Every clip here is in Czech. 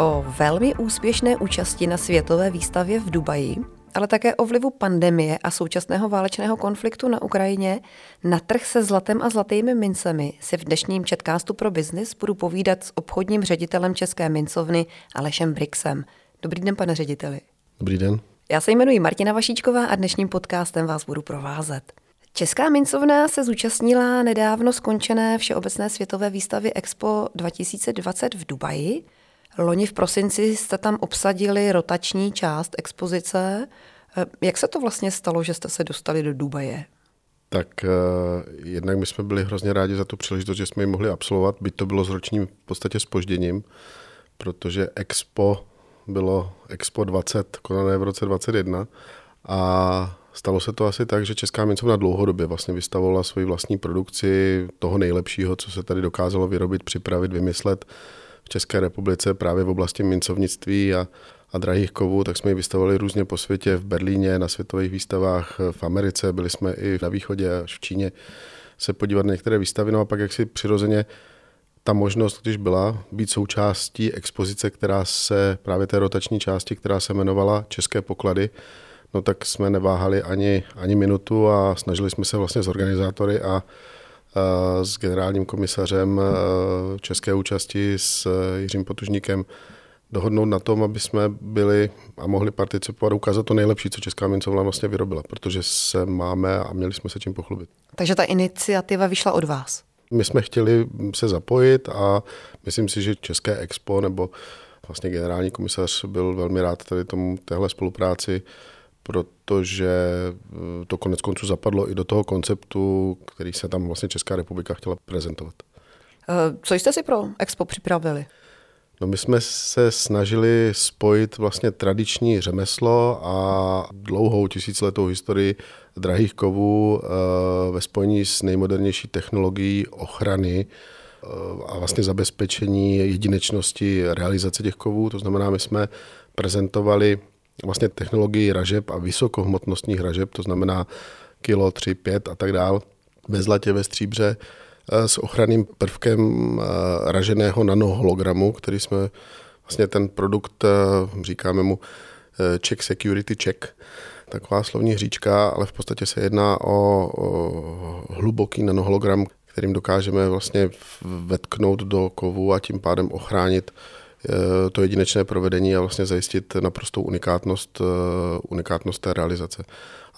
O velmi úspěšné účasti na světové výstavě v Dubaji, ale také o vlivu pandemie a současného válečného konfliktu na Ukrajině na trh se zlatem a zlatými mincemi si v dnešním Četkástu pro biznis budu povídat s obchodním ředitelem České mincovny Alešem Brixem. Dobrý den, pane řediteli. Dobrý den. Já se jmenuji Martina Vašíčková a dnešním podcastem vás budu provázet. Česká mincovna se zúčastnila nedávno skončené Všeobecné světové výstavy Expo 2020 v Dubaji. Loni v prosinci jste tam obsadili rotační část expozice. Jak se to vlastně stalo, že jste se dostali do Dubaje? Tak uh, jednak my jsme byli hrozně rádi za tu příležitost, že jsme ji mohli absolvovat, byť to bylo s ročním v podstatě spožděním, protože Expo bylo Expo 20, konané v roce 2021 a Stalo se to asi tak, že Česká mincovna dlouhodobě vlastně vystavovala svoji vlastní produkci toho nejlepšího, co se tady dokázalo vyrobit, připravit, vymyslet České republice právě v oblasti mincovnictví a, a drahých kovů, tak jsme ji vystavovali různě po světě, v Berlíně, na světových výstavách, v Americe, byli jsme i na východě až v Číně se podívat na některé výstavy, no a pak jak si přirozeně ta možnost, když byla, být součástí expozice, která se, právě té rotační části, která se jmenovala České poklady, no tak jsme neváhali ani, ani minutu a snažili jsme se vlastně s organizátory a s generálním komisařem české účasti s Jiřím Potužníkem dohodnout na tom, aby jsme byli a mohli participovat, ukázat to nejlepší, co Česká mincovna vlastně vyrobila, protože se máme a měli jsme se čím pochlubit. Takže ta iniciativa vyšla od vás? My jsme chtěli se zapojit a myslím si, že České expo nebo vlastně generální komisař byl velmi rád tady tomu téhle spolupráci protože eh, to konec konců zapadlo i do toho konceptu, který se tam vlastně Česká republika chtěla prezentovat. Eh, co jste si pro Expo připravili? No my jsme se snažili spojit vlastně tradiční řemeslo a dlouhou tisíciletou historii drahých kovů eh, ve spojení s nejmodernější technologií ochrany a vlastně zabezpečení jedinečnosti realizace těch kovů. To znamená, my jsme prezentovali vlastně technologii ražeb a vysokohmotnostních ražeb, to znamená kilo, 3, 5 a tak dál, ve zlatě, ve stříbře, eh, s ochranným prvkem eh, raženého nanohologramu, který jsme vlastně ten produkt, eh, říkáme mu check security check, taková slovní hříčka, ale v podstatě se jedná o, o hluboký nanohologram, kterým dokážeme vlastně vetknout do kovu a tím pádem ochránit to jedinečné provedení a vlastně zajistit naprostou unikátnost, eh, unikátnost té realizace.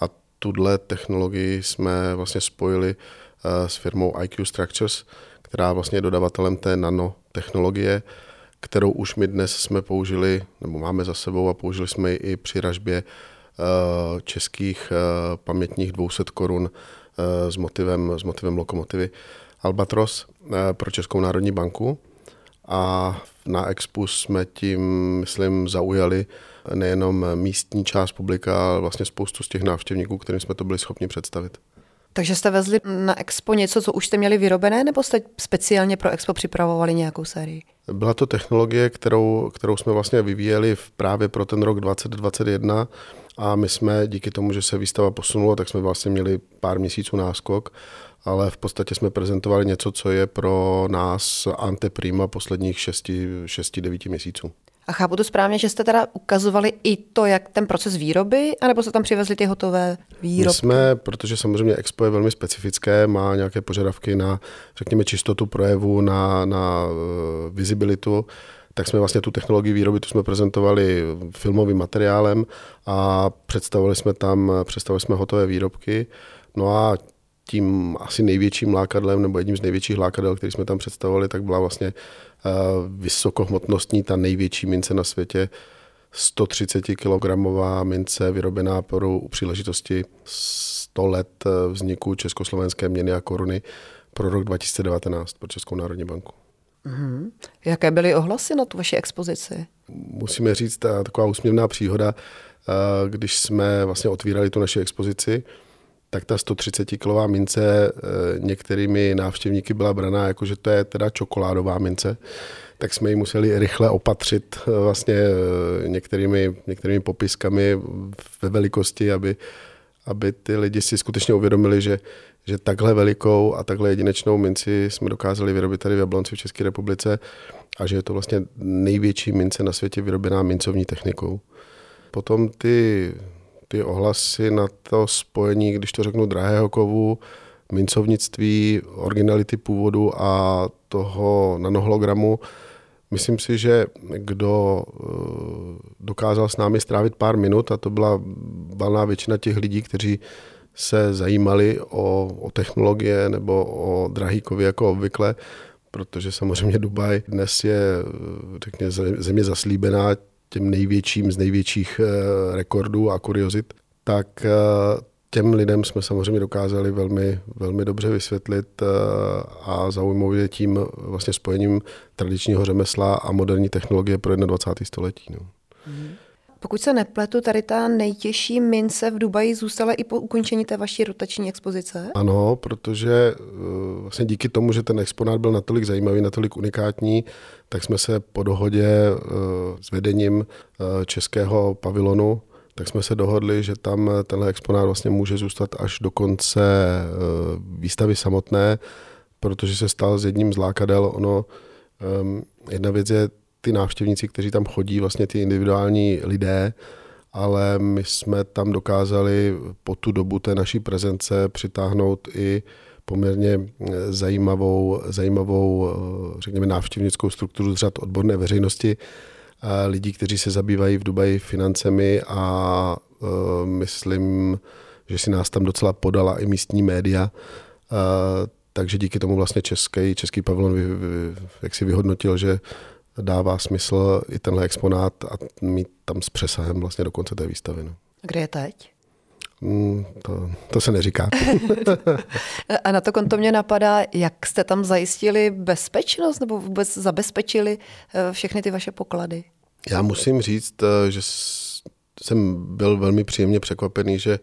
A tuhle technologii jsme vlastně spojili eh, s firmou IQ Structures, která vlastně je dodavatelem té nanotechnologie, kterou už my dnes jsme použili, nebo máme za sebou a použili jsme ji i při ražbě českých pamětních 200 korun s motivem, s motivem lokomotivy Albatros pro Českou národní banku a na Expu jsme tím, myslím, zaujali nejenom místní část publika, ale vlastně spoustu z těch návštěvníků, kterým jsme to byli schopni představit. Takže jste vezli na Expo něco, co už jste měli vyrobené, nebo jste speciálně pro Expo připravovali nějakou sérii? Byla to technologie, kterou, kterou jsme vlastně vyvíjeli právě pro ten rok 2021 a my jsme díky tomu, že se výstava posunula, tak jsme vlastně měli pár měsíců náskok ale v podstatě jsme prezentovali něco, co je pro nás anteprima posledních 6-9 měsíců. A chápu to správně, že jste teda ukazovali i to, jak ten proces výroby, anebo jste tam přivezli ty hotové výrobky? My jsme, protože samozřejmě Expo je velmi specifické, má nějaké požadavky na, řekněme, čistotu projevu, na, na uh, vizibilitu, tak jsme vlastně tu technologii výroby, tu jsme prezentovali filmovým materiálem a představili jsme tam, představili jsme hotové výrobky. No a tím asi největším lákadlem nebo jedním z největších lákadel, který jsme tam představovali, tak byla vlastně eh, vysokohmotnostní, ta největší mince na světě, 130 kg mince vyrobená pro u příležitosti 100 let eh, vzniku československé měny a koruny pro rok 2019 pro Českou národní banku. Mm-hmm. Jaké byly ohlasy na tu vaši expozici? Musíme říct, ta taková úsměvná příhoda, když jsme vlastně otvírali tu naši expozici, tak ta 130 kilová mince eh, některými návštěvníky byla braná jako, že to je teda čokoládová mince, tak jsme ji museli rychle opatřit eh, vlastně eh, některými, některými popiskami ve velikosti, aby, aby ty lidi si skutečně uvědomili, že, že takhle velikou a takhle jedinečnou minci jsme dokázali vyrobit tady v Jablonci v České republice a že je to vlastně největší mince na světě vyrobená mincovní technikou. Potom ty, ty ohlasy na to spojení, když to řeknu, drahého kovu, mincovnictví, originality původu a toho nanohologramu, Myslím si, že kdo eh, dokázal s námi strávit pár minut, a to byla valná většina těch lidí, kteří se zajímali o, o technologie nebo o drahý kovy jako obvykle, protože samozřejmě Dubaj dnes je řekně, země zaslíbená těm největším z největších eh, rekordů a kuriozit, tak eh, těm lidem jsme samozřejmě dokázali velmi, velmi dobře vysvětlit eh, a zaujmout tím vlastně spojením tradičního řemesla a moderní technologie pro 21. století. No. Mm. Pokud se nepletu, tady ta nejtěžší mince v Dubaji zůstala i po ukončení té vaší rotační expozice? Ano, protože eh, vlastně díky tomu, že ten exponát byl natolik zajímavý, natolik unikátní, tak jsme se po dohodě eh, s vedením českého pavilonu tak jsme se dohodli, že tam tenhle exponát vlastně může zůstat až do konce eh, výstavy samotné, protože se stal z jedním z lákadel. Ono, jedna věc je ty návštěvníci, kteří tam chodí, vlastně ty individuální lidé, ale my jsme tam dokázali po tu dobu té naší prezence přitáhnout i poměrně eh, zajímavou, zajímavou eh, řekněme, návštěvnickou strukturu z řad odborné veřejnosti, lidí, kteří se zabývají v Dubaji financemi a myslím, že si nás tam docela podala i místní média. Takže díky tomu vlastně český, český pavilon jak si vyhodnotil, že dává smysl i tenhle exponát a mít tam s přesahem vlastně do konce té výstavy. No. Kde je teď? Mm, to, to se neříká. a na to konto mě napadá, jak jste tam zajistili bezpečnost nebo vůbec zabezpečili eh, všechny ty vaše poklady? Já musím říct, eh, že jsem byl velmi příjemně překvapený, že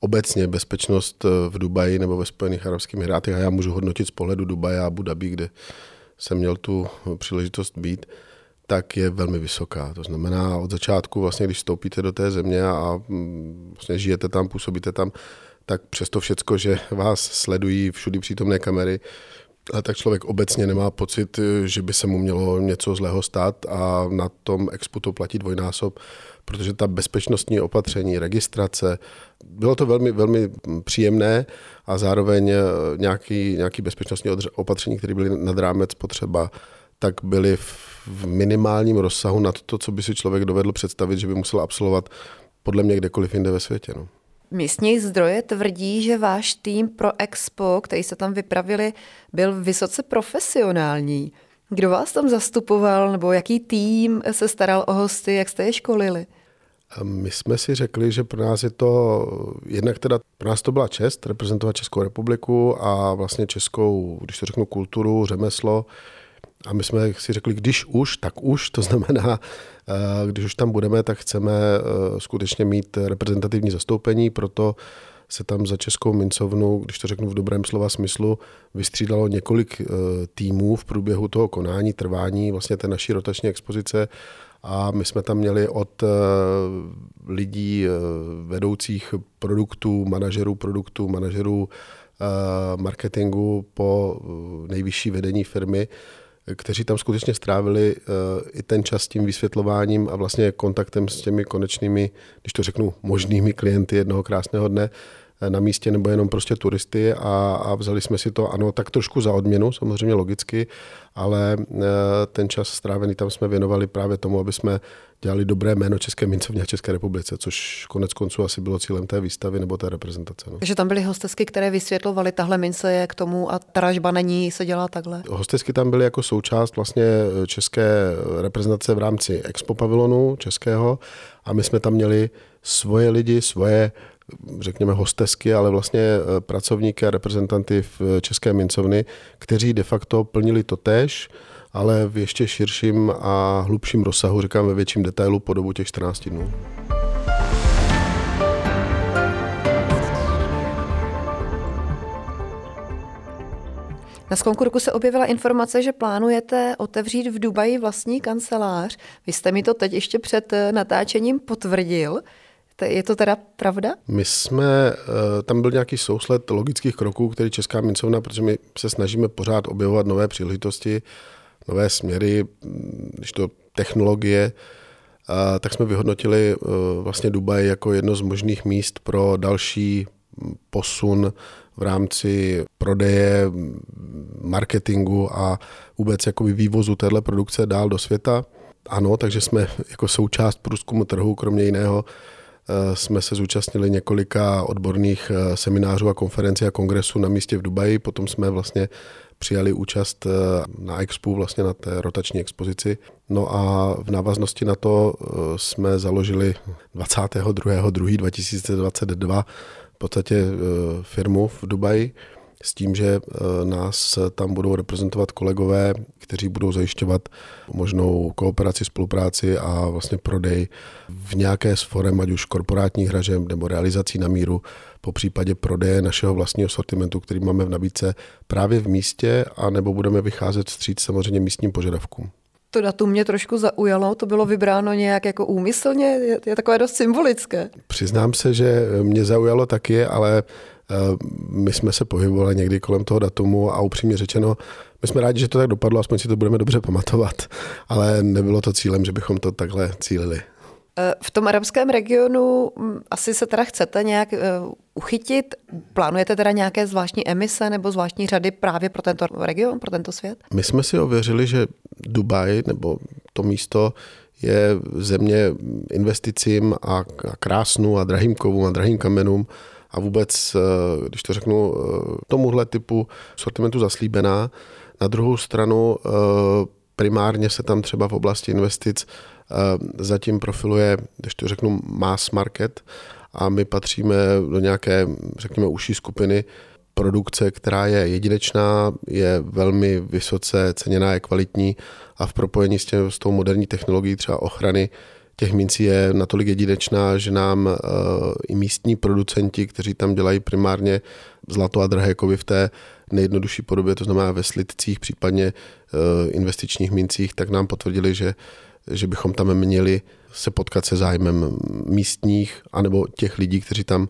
obecně bezpečnost eh, v Dubaji nebo ve Spojených Arabských Emirátech, a já můžu hodnotit z pohledu Dubaje a Abu Dhabi, kde jsem měl tu příležitost být, tak je velmi vysoká. To znamená, od začátku, vlastně, když vstoupíte do té země a vlastně žijete tam, působíte tam, tak přesto všecko, že vás sledují všudy přítomné kamery, tak člověk obecně nemá pocit, že by se mu mělo něco zlého stát a na tom expu to platí dvojnásob, protože ta bezpečnostní opatření, registrace, bylo to velmi, velmi příjemné a zároveň nějaký, nějaký bezpečnostní opatření, které byly nad rámec potřeba, tak byly v minimálním rozsahu nad to, co by si člověk dovedl představit, že by musel absolvovat podle mě kdekoliv jinde ve světě. No. Místní zdroje tvrdí, že váš tým pro Expo, který se tam vypravili, byl vysoce profesionální. Kdo vás tam zastupoval, nebo jaký tým se staral o hosty, jak jste je školili? My jsme si řekli, že pro nás je to, jednak teda pro nás to byla čest reprezentovat Českou republiku a vlastně českou, když to řeknu, kulturu, řemeslo, a my jsme si řekli, když už, tak už, to znamená, eh, když už tam budeme, tak chceme eh, skutečně mít reprezentativní zastoupení, proto se tam za Českou mincovnu, když to řeknu v dobrém slova smyslu, vystřídalo několik eh, týmů v průběhu toho konání, trvání vlastně té naší rotační expozice. A my jsme tam měli od lidí vedoucích produktů, manažerů produktů, manažerů marketingu po nejvyšší vedení firmy, kteří tam skutečně strávili uh, i ten čas tím vysvětlováním a vlastně kontaktem s těmi konečnými, když to řeknu, možnými klienty jednoho krásného dne. eh, na místě nebo jenom prostě turisty a, a vzali jsme si to, ano, tak trošku za odměnu, samozřejmě logicky, ale uh, ten čas strávený tam jsme věnovali právě tomu, aby jsme dělali dobré jméno České mincovně a České republice, což konec konců asi bylo cílem té výstavy nebo té reprezentace. No. Takže tam byly hostesky, které vysvětlovaly, tahle mince je k tomu a tražba není, se dělá takhle. Hostesky tam byly jako součást vlastně české reprezentace v rámci Expo pavilonu českého a my jsme tam měli svoje lidi, svoje řekněme hostesky, ale vlastně eh, pracovníky a reprezentanty v České mincovny, kteří de facto plnili to tež, ale v ještě širším a hlubším rozsahu, říkám ve větším detailu po dobu těch 14 dnů. Na sklonku roku se objevila informace, že plánujete otevřít v Dubaji vlastní kancelář. Vy jste mi to teď ještě před natáčením potvrdil. Je to teda pravda? My jsme, eh, tam byl nějaký sousled logických kroků, který Česká mincovna, protože my se snažíme pořád objevovat nové příležitosti, nové směry, když to technologie, tak jsme vyhodnotili eh, vlastně Dubaj jako jedno z možných míst pro další posun v rámci prodeje, marketingu a vůbec jakoby vývozu téhle produkce dál do světa. Ano, takže jsme jako součást průzkumu trhu, kromě jiného, jsme se zúčastnili několika odborných eh, seminářů a konferencí a kongresů na místě v Dubaji. Potom jsme vlastně přijali účast eh, na Expo, vlastně na té rotační expozici. No a v návaznosti na to jsme založili 22.2.2022 v podstatě firmu v Dubaji, s tím, že eh, nás tam budou reprezentovat kolegové, kteří budou zajišťovat možnou kooperaci, spolupráci a vlastně prodej v nějaké z forem, ať už korporátních hražem nebo realizací na míru, po případě prodeje našeho vlastního sortimentu, který máme v nabídce právě v místě, a nebo budeme vycházet vstříc samozřejmě místním požadavkům. To datum mě trošku zaujalo, to bylo vybráno nějak jako úmyslně, je, je takové dost symbolické. Přiznám se, že mě zaujalo taky, ale my jsme se pohybovali někdy kolem toho datumu a upřímně řečeno, my jsme rádi, že to tak dopadlo, aspoň si to budeme dobře pamatovat, ale nebylo to cílem, že bychom to takhle cílili. Eh, v tom arabském regionu hm, asi se teda chcete nějak eh, uchytit. Plánujete teda nějaké zvláštní emise nebo zvláštní řady právě pro tento region, pro tento svět? My jsme si ověřili, že Dubaj nebo to místo je země investicím a krásnu a drahým kovům a drahým kamenům a vůbec, eh, když to řeknu, eh, tomuhle typu sortimentu zaslíbená. Na druhou stranu eh, primárně se tam třeba v oblasti investic zatím profiluje, když to řeknu, mass market a my patříme do nějaké, řekněme, užší skupiny produkce, která je jedinečná, je velmi vysoce ceněná, je kvalitní a v propojení s, tě, s tou moderní technologií třeba ochrany těch mincí je natolik jedinečná, že nám uh, i místní producenti, kteří tam dělají primárně zlato a drahé kovy v té nejjednodušší podobě, to znamená ve slidcích, případně uh, investičních mincích, tak nám potvrdili, že, že bychom tam měli se potkat se zájmem místních anebo těch lidí, kteří tam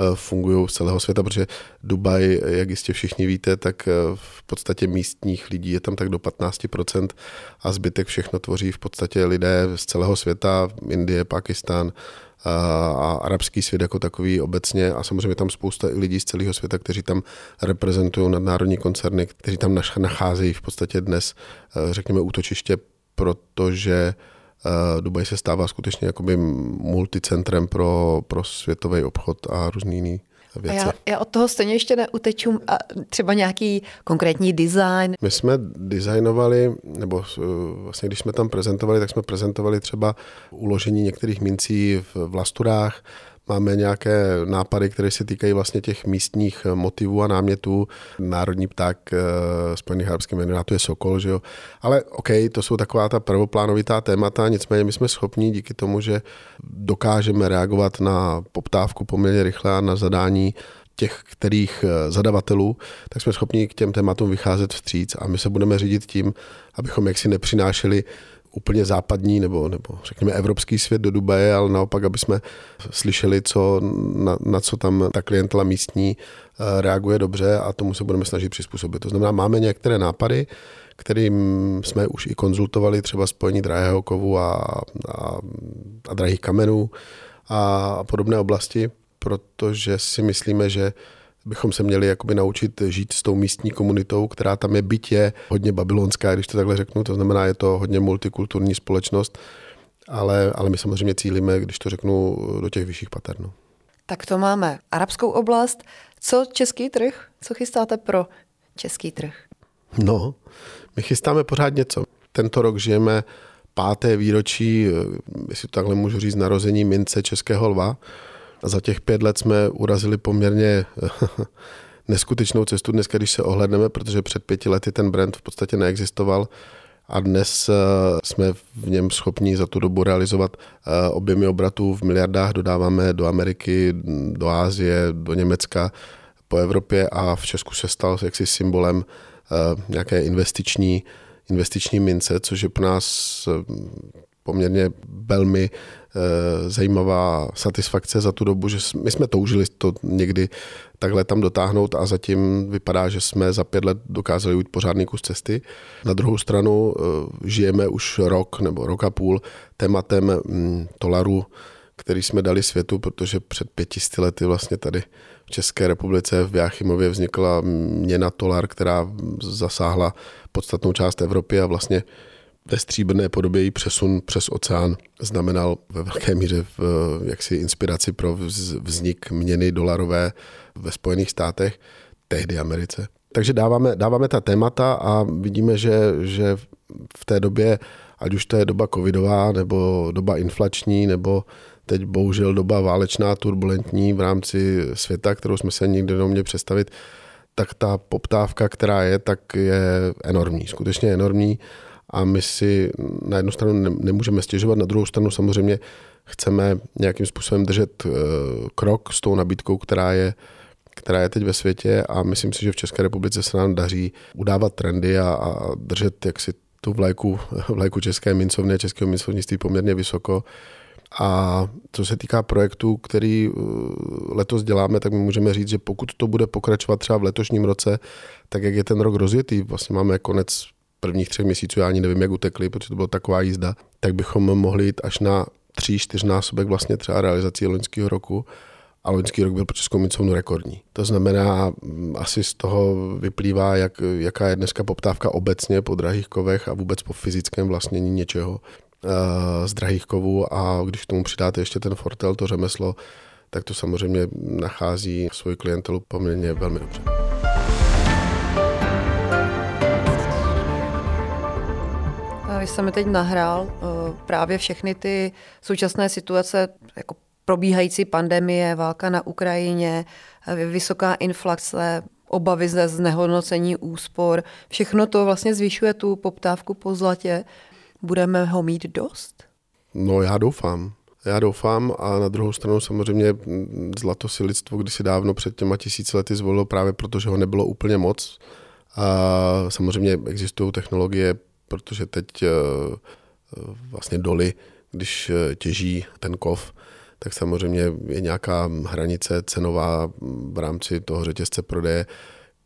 Eh, fungují z celého světa, protože Dubaj, jak jistě všichni víte, tak eh, v podstatě místních lidí je tam tak do 15% a zbytek všechno tvoří v podstatě lidé z celého světa, Indie, Pakistán, eh, a arabský svět jako takový obecně a samozřejmě tam spousta lidí z celého světa, kteří tam reprezentují nadnárodní koncerny, kteří tam nacházejí v podstatě dnes, řekněme, útočiště, protože Dubaj se stává skutečně jakoby multicentrem pro, pro světový obchod a různý jiný věci. A já, já od toho stejně ještě neuteču. A třeba nějaký konkrétní design? My jsme designovali, nebo eh, vlastně když jsme tam prezentovali, tak jsme prezentovali třeba uložení některých mincí v vlasturách, Máme nějaké nápady, které se týkají vlastně těch místních motivů a námětů. Národní pták eh, Spojených arabských emirátů je sokol, že jo. Ale OK, to jsou taková ta prvoplánovitá témata, nicméně my jsme schopni díky tomu, že dokážeme reagovat na poptávku poměrně rychle a na zadání těch kterých eh, zadavatelů, tak jsme schopni k těm tématům vycházet vstříc a my se budeme řídit tím, abychom jaksi nepřinášeli úplně západní nebo, nebo řekněme evropský svět do Dubaje, ale naopak, aby jsme slyšeli, co, na, na co tam ta klientela místní eh, reaguje dobře a tomu se budeme snažit přizpůsobit. To znamená, máme některé nápady, kterým jsme už i konzultovali, třeba spojení drahého kovu a, a, a drahých kamenů a podobné oblasti, protože si myslíme, že bychom se měli jakoby naučit žít s tou místní komunitou, která tam je bytě hodně babylonská, když to takhle řeknu, to znamená, je to hodně multikulturní společnost, ale, ale my samozřejmě cílíme, když to řeknu, do těch vyšších pater. No. Tak to máme arabskou oblast. Co český trh? Co chystáte pro český trh? No, my chystáme pořád něco. Tento rok žijeme páté výročí, jestli to takhle můžu říct, narození mince Českého lva. Za těch pět let jsme urazili poměrně neskutečnou cestu dneska, když se ohledneme, protože před pěti lety ten brand v podstatě neexistoval. A dnes eh, jsme v něm schopni za tu dobu realizovat eh, objemy obratů v miliardách, dodáváme do Ameriky, do Ázie, do Německa, po Evropě a v Česku se stal jaksi symbolem eh, nějaké investiční, investiční mince, což je pro nás poměrně velmi zajímavá satisfakce za tu dobu, že my jsme toužili to někdy takhle tam dotáhnout a zatím vypadá, že jsme za pět let dokázali ujít pořádný kus cesty. Na druhou stranu e, žijeme už rok nebo rok a půl tématem mm, Tolaru, který jsme dali světu, protože před pětisty lety vlastně tady v České republice v Jáchymově vznikla měna Tolar, která zasáhla podstatnou část Evropy a vlastně ve stříbrné podobě i přesun přes oceán znamenal ve velké míře v, jaksi inspiraci pro vznik měny dolarové ve Spojených státech, tehdy Americe. Takže dáváme, dáváme ta témata a vidíme, že, že v té době, ať už to je doba covidová, nebo doba inflační, nebo teď bohužel doba válečná, turbulentní v rámci světa, kterou jsme se nikdy neměli představit, tak ta poptávka, která je, tak je enormní, skutečně enormní a my si na jednu stranu nemůžeme stěžovat, na druhou stranu samozřejmě chceme nějakým způsobem držet eh, krok s tou nabídkou, která je, která je teď ve světě a myslím si, že v České republice se nám daří udávat trendy a, a držet jaksi tu vlajku, vlajku české mincovny a českého mincovnictví poměrně vysoko. A co se týká projektu, který eh, letos děláme, tak my můžeme říct, že pokud to bude pokračovat třeba v letošním roce, tak jak je ten rok rozjetý, vlastně máme konec prvních třech měsíců, já ani nevím, jak utekli, protože to byla taková jízda, tak bychom mohli jít až na tří, čtyřnásobek vlastně třeba realizací loňského roku a loňský rok byl pro Českou mincovnu rekordní. To znamená, mm, asi z toho vyplývá, jak, jaká je dneska poptávka obecně po drahých kovech a vůbec po fyzickém vlastnění něčeho uh, z drahých kovů a když k tomu přidáte ještě ten fortel, to řemeslo, tak to samozřejmě nachází svoji klientelu poměrně velmi dobře. Jste mi teď nahrál uh, právě všechny ty současné situace, jako probíhající pandemie, válka na Ukrajině, eh, vysoká inflace, obavy ze znehodnocení úspor. Všechno to vlastně zvyšuje tu poptávku po zlatě. Budeme ho mít dost? No já doufám. Já doufám a na druhou stranu samozřejmě zlato si lidstvo kdysi dávno před těma tisíci lety zvolilo právě proto, že ho nebylo úplně moc. A samozřejmě existují technologie protože teď eh, vlastně doly, když eh, těží ten kov, tak samozřejmě je nějaká hranice cenová v rámci toho řetězce prodeje,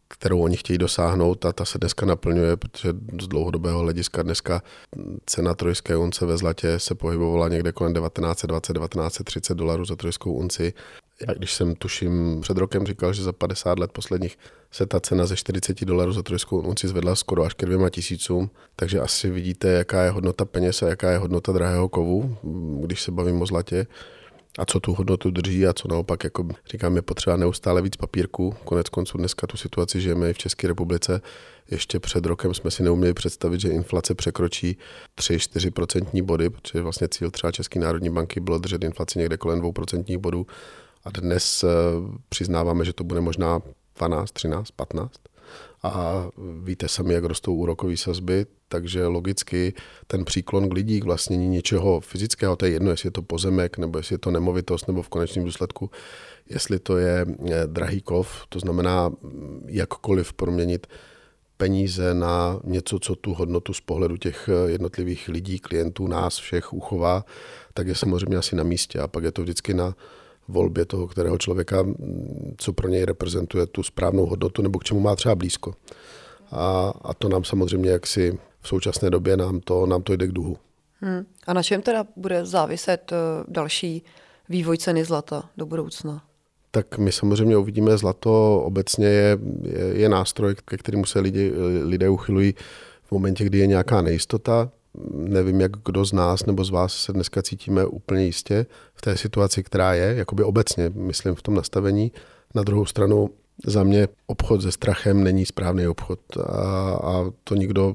kterou oni chtějí dosáhnout a ta se dneska naplňuje, protože z dlouhodobého hlediska dneska cena trojské unce ve zlatě se pohybovala někde kolem 1920-1930 dolarů za trojskou unci já když jsem tuším před rokem říkal, že za 50 let posledních se ta cena ze 40 dolarů za trojskou unci zvedla skoro až ke dvěma tisícům, takže asi vidíte, jaká je hodnota peněz a jaká je hodnota drahého kovu, když se bavím o zlatě a co tu hodnotu drží a co naopak, jako říkám, je potřeba neustále víc papírku. Konec konců dneska tu situaci žijeme i v České republice. Ještě před rokem jsme si neuměli představit, že inflace překročí 3-4% body, protože vlastně cíl třeba České národní banky bylo držet inflaci někde kolem 2% bodů a dnes eh, přiznáváme, že to bude možná 12, 13, 15. A víte sami, jak rostou úrokové sazby, takže logicky ten příklon k lidí k vlastnění něčeho fyzického, to je jedno, jestli je to pozemek, nebo jestli je to nemovitost, nebo v konečném důsledku, jestli to je eh, drahý kov, to znamená jakkoliv proměnit peníze na něco, co tu hodnotu z pohledu těch eh, jednotlivých lidí, klientů, nás všech uchová, tak je samozřejmě asi na místě. A pak je to vždycky na volbě toho, kterého člověka, co pro něj reprezentuje tu správnou hodnotu nebo k čemu má třeba blízko. A, a to nám samozřejmě jaksi v současné době nám to, nám to jde k duhu. Hmm. A na čem teda bude záviset uh, další vývoj ceny zlata do budoucna? Tak my samozřejmě uvidíme, zlato obecně je, je, je nástroj, ke kterému se lidi, lidé uchylují v momentě, kdy je nějaká nejistota, nevím, jak kdo z nás nebo z vás se dneska cítíme úplně jistě v té situaci, která je, jakoby obecně, myslím, v tom nastavení. Na druhou stranu za mě obchod se strachem není správný obchod a, a to nikdo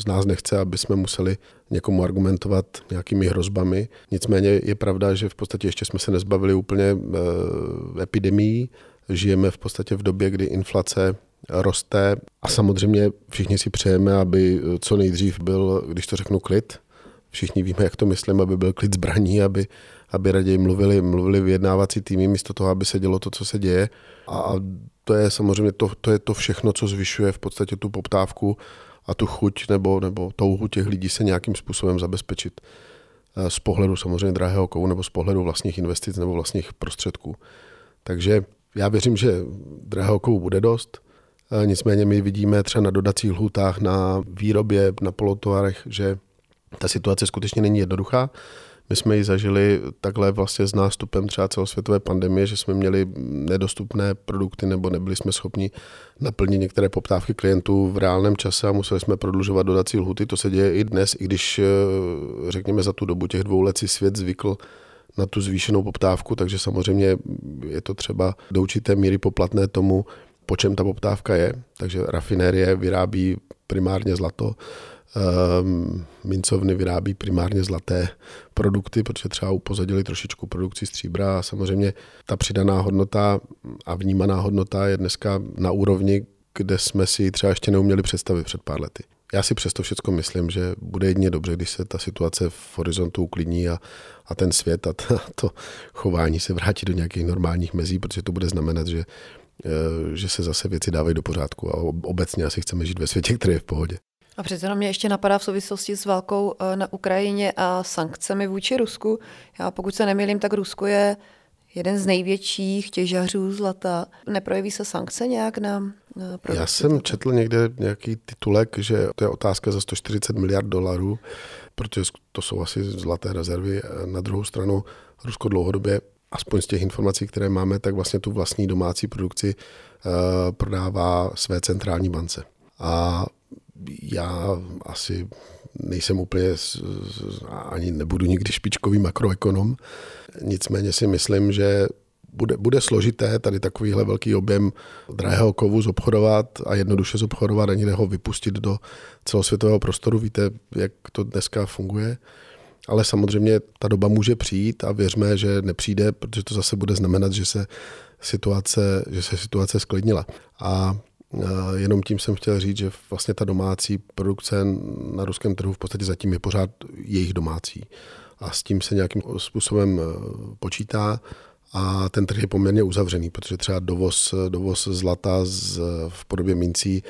z nás nechce, aby jsme museli někomu argumentovat nějakými hrozbami. Nicméně je pravda, že v podstatě ještě jsme se nezbavili úplně e, epidemií. Žijeme v podstatě v době, kdy inflace roste a samozřejmě všichni si přejeme, aby co nejdřív byl, když to řeknu, klid. Všichni víme, jak to myslím, aby byl klid zbraní, aby, aby raději mluvili, mluvili vyjednávací týmy místo toho, aby se dělo to, co se děje. A to je samozřejmě to, to, je to všechno, co zvyšuje v podstatě tu poptávku a tu chuť nebo, nebo touhu těch lidí se nějakým způsobem zabezpečit. z pohledu samozřejmě drahého kovu nebo z pohledu vlastních investic nebo vlastních prostředků. Takže já věřím, že drahého kovu bude dost, nicméně my vidíme třeba na dodacích lhůtách, na výrobě, na polotovarech, že ta situace skutečně není jednoduchá. My jsme ji zažili takhle vlastně s nástupem třeba celosvětové pandemie, že jsme měli nedostupné produkty nebo nebyli jsme schopni naplnit některé poptávky klientů v reálném čase a museli jsme prodlužovat dodací lhuty. To se děje i dnes, i když eh, řekněme za tu dobu těch dvou let si svět zvykl na tu zvýšenou poptávku, takže samozřejmě je to třeba do určité míry poplatné tomu, po čem ta poptávka je. Takže rafinérie vyrábí primárně zlato, Um, mincovny vyrábí primárně zlaté produkty, protože třeba upozadili trošičku produkci stříbra a samozřejmě ta přidaná hodnota a vnímaná hodnota je dneska na úrovni, kde jsme si třeba ještě neuměli představit před pár lety. Já si přesto všechno myslím, že bude jedině dobře, když se ta situace v horizontu uklidní a, a ten svět a to, chování se vrátí do nějakých normálních mezí, protože to bude znamenat, že, že se zase věci dávají do pořádku a obecně asi chceme žít ve světě, který je v pohodě. A přece na mě ještě napadá v souvislosti s válkou eh, na Ukrajině a sankcemi vůči Rusku. Já pokud se nemýlím, tak Rusko je jeden z největších těžařů zlata. Neprojeví se sankce nějak na, na Já jsem četl někde nějaký titulek, že to je otázka za 140 miliard dolarů, protože to jsou asi zlaté rezervy. Na druhou stranu Rusko dlouhodobě aspoň z těch informací, které máme, tak vlastně tu vlastní domácí produkci uh, prodává své centrální bance. A já asi nejsem úplně, ani nebudu nikdy špičkový makroekonom, nicméně si myslím, že bude, bude složité tady takovýhle velký objem drahého kovu zobchodovat a jednoduše zobchodovat, ani ho vypustit do celosvětového prostoru. Víte, jak to dneska funguje. Ale samozřejmě ta doba může přijít a věřme, že nepřijde, protože to zase bude znamenat, že se situace, že se situace sklidnila. A Jenom tím jsem chtěl říct, že vlastně ta domácí produkce na ruském trhu v podstatě zatím je pořád jejich domácí. A s tím se nějakým způsobem e, počítá a ten trh je poměrně uzavřený, protože třeba dovoz, dovoz zlata z, v podobě mincí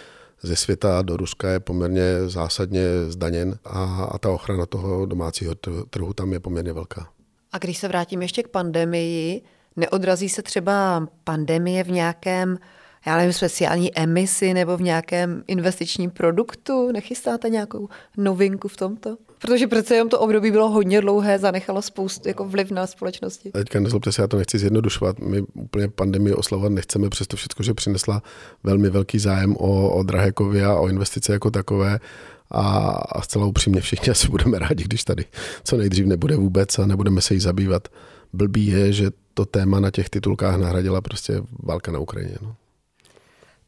ze světa do Ruska je poměrně zásadně zdaněn a, a ta ochrana toho domácího trhu tam je poměrně velká. A když se vrátím ještě k pandemii, neodrazí se třeba pandemie v nějakém já nevím, speciální emisi nebo v nějakém investičním produktu? Nechystáte nějakou novinku v tomto? Protože přece jenom to období bylo hodně dlouhé, zanechalo spoustu jako vliv na společnosti. Teďka nezlobte se, já to nechci zjednodušovat. My úplně pandemii oslavovat nechceme, přesto všechno, že přinesla velmi velký zájem o, o drahé kovy a o investice jako takové. A, a zcela upřímně všichni asi budeme rádi, když tady co nejdřív nebude vůbec a nebudeme se jí zabývat. Blbý je, že to téma na těch titulkách nahradila prostě válka na Ukrajině. No.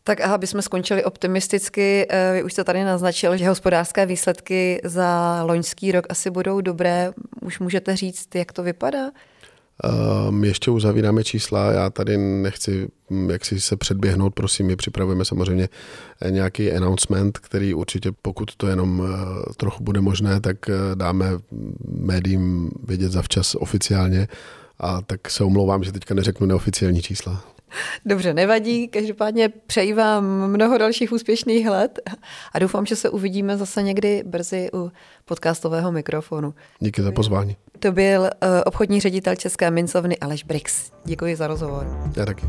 Tak a aby jsme skončili optimisticky, eh, vy už jste tady naznačil, že hospodářské výsledky za loňský rok asi budou dobré. Už můžete říct, jak to vypadá? Um, ještě uzavíráme čísla, já tady nechci hm, jak si se předběhnout, prosím, my připravujeme samozřejmě eh, nějaký announcement, který určitě, pokud to jenom trochu bude možné, tak dáme médiím vědět zavčas oficiálně a tak se omlouvám, že teďka neřeknu neoficiální čísla. Dobře, nevadí. Každopádně přeji vám mnoho dalších úspěšných let a doufám, že se uvidíme zase někdy brzy u podcastového mikrofonu. Díky za pozvání. To byl uh, obchodní ředitel České mincovny Aleš Brix. Děkuji za rozhovor. Já taky.